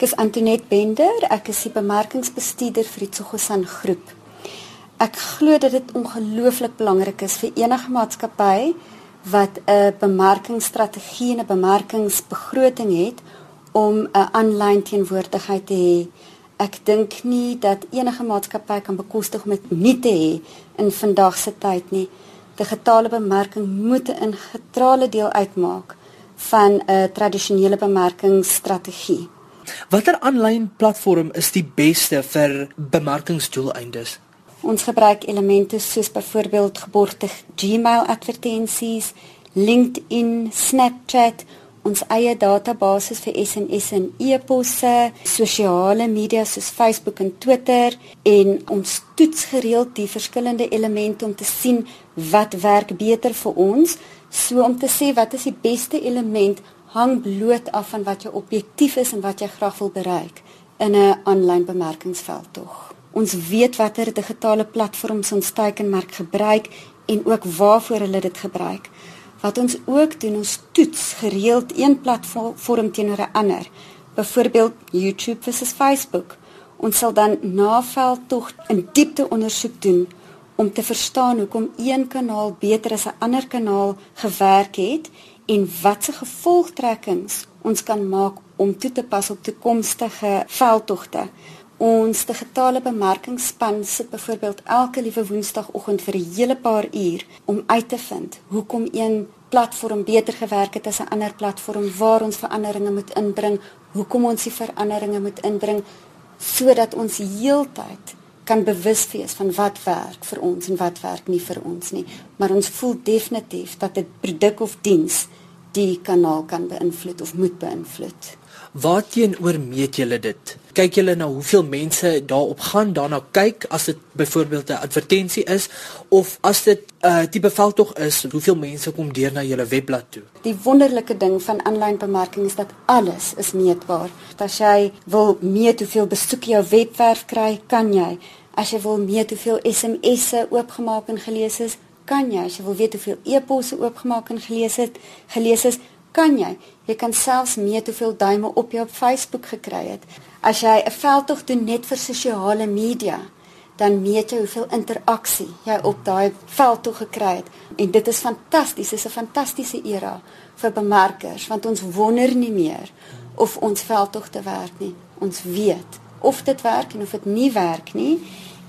Ek is Antoinette Bender, ek is die bemarkingsbestuurder vir die Tsogosan groep. Ek glo dat dit ongelooflik belangrik is vir enige maatskappy wat 'n bemarkingsstrategie en 'n bemarkingsbegroting het om 'n aanlyn teenwoordigheid te hê. Ek dink nie dat enige maatskappy kan bekostig om dit nie te hê in vandag se tyd nie. Digitale bemarking moet 'n integrale deel uitmaak van 'n tradisionele bemarkingsstrategie. Watter aanlyn platform is die beste vir bemarkingsdoeleindes? Ons gebruik elemente soos byvoorbeeld geborgte Gmail advertensies, LinkedIn, Snapchat, ons eie database vir SMS en e-posse, sosiale media soos Facebook en Twitter en ons toets gereeld die verskillende elemente om te sien wat werk beter vir ons, so om te sê wat is die beste element hang bloot af van wat jou objektief is en wat jy graag wil bereik in 'n aanlyn bemarkingsveld tog. Ons weet watter digitale platforms ons teikenmerk gebruik en ook waarvoor hulle dit gebruik. Wat ons ook doen, ons toets gereeld een platform teenoor 'n ander. Byvoorbeeld YouTube versus Facebook. Ons sal dan naveld tog 'n diepte ondersoek doen om te verstaan hoekom een kanaal beter as 'n ander kanaal gewerk het en watse gevolgtrekkings ons kan maak om toe te pas op toekomstige veldtogte. Ons digitale bemarkingsspan sit byvoorbeeld elke liewe woensdagoggend vir 'n hele paar uur om uit te vind hoekom een platform beter gewerk het as 'n ander platform, waar ons veranderinge moet inbring, hoekom ons die veranderinge moet inbring sodat ons heeltyd kan bewus wees van wat werk vir ons en wat werk nie vir ons nie. Maar ons voel definitief dat 'n produk of diens die kanaal kan beïnvloed of moet beïnvloed. Waarteenoor meet julle dit? Kyk julle na hoeveel mense daarop gaan, daarna kyk as dit byvoorbeeld 'n advertensie is of as dit 'n uh, tipe veldtog is, hoeveel mense kom deur na julle webblad toe? Die wonderlike ding van aanlyn bemarking is dat alles is meetbaar. As jy wil meet hoeveel besoek jou webwerf kry, kan jy. As jy wil meet hoeveel SMS'e oopgemaak en gelees is, kan jy. As jy wil weet hoeveel e-posse oopgemaak en gelees het, gelees is, kan jy. Jy kan selfs meet hoeveel duime op jou op Facebook gekry het. As jy 'n veldtog doen net vir sosiale media, dan meet jy hoeveel interaksie jy op daai veldtog gekry het. En dit is fantasties, dit is 'n fantastiese era vir bemarkers want ons wonder nie meer of ons veldtog te werk nie. Ons weet of dit werk en of dit nie werk nie.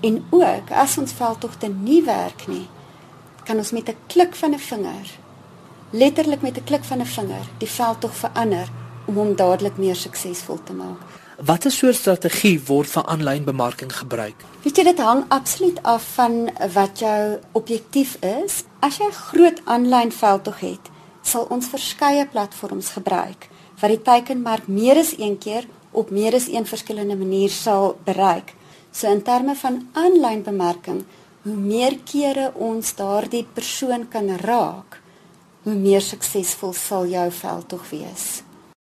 En ook as ons veldtogte nie werk nie, kan ons met 'n klik van 'n vinger letterlik met 'n klik van 'n vinger die veld tog verander om hom dadelik meer suksesvol te maak. Watter soort strategie word vir aanlyn bemarking gebruik? Weet jy dit hang absoluut af van wat jou objektief is. As jy 'n groot aanlyn veld tog het, sal ons verskeie platforms gebruik wat die teikenmark meer as een keer op meer as een verskillende manier sal bereik. So in terme van aanlyn bemarking, hoe meer kere ons daardie persoon kan raak, hoe meer suksesvol sal jou veld tog wees.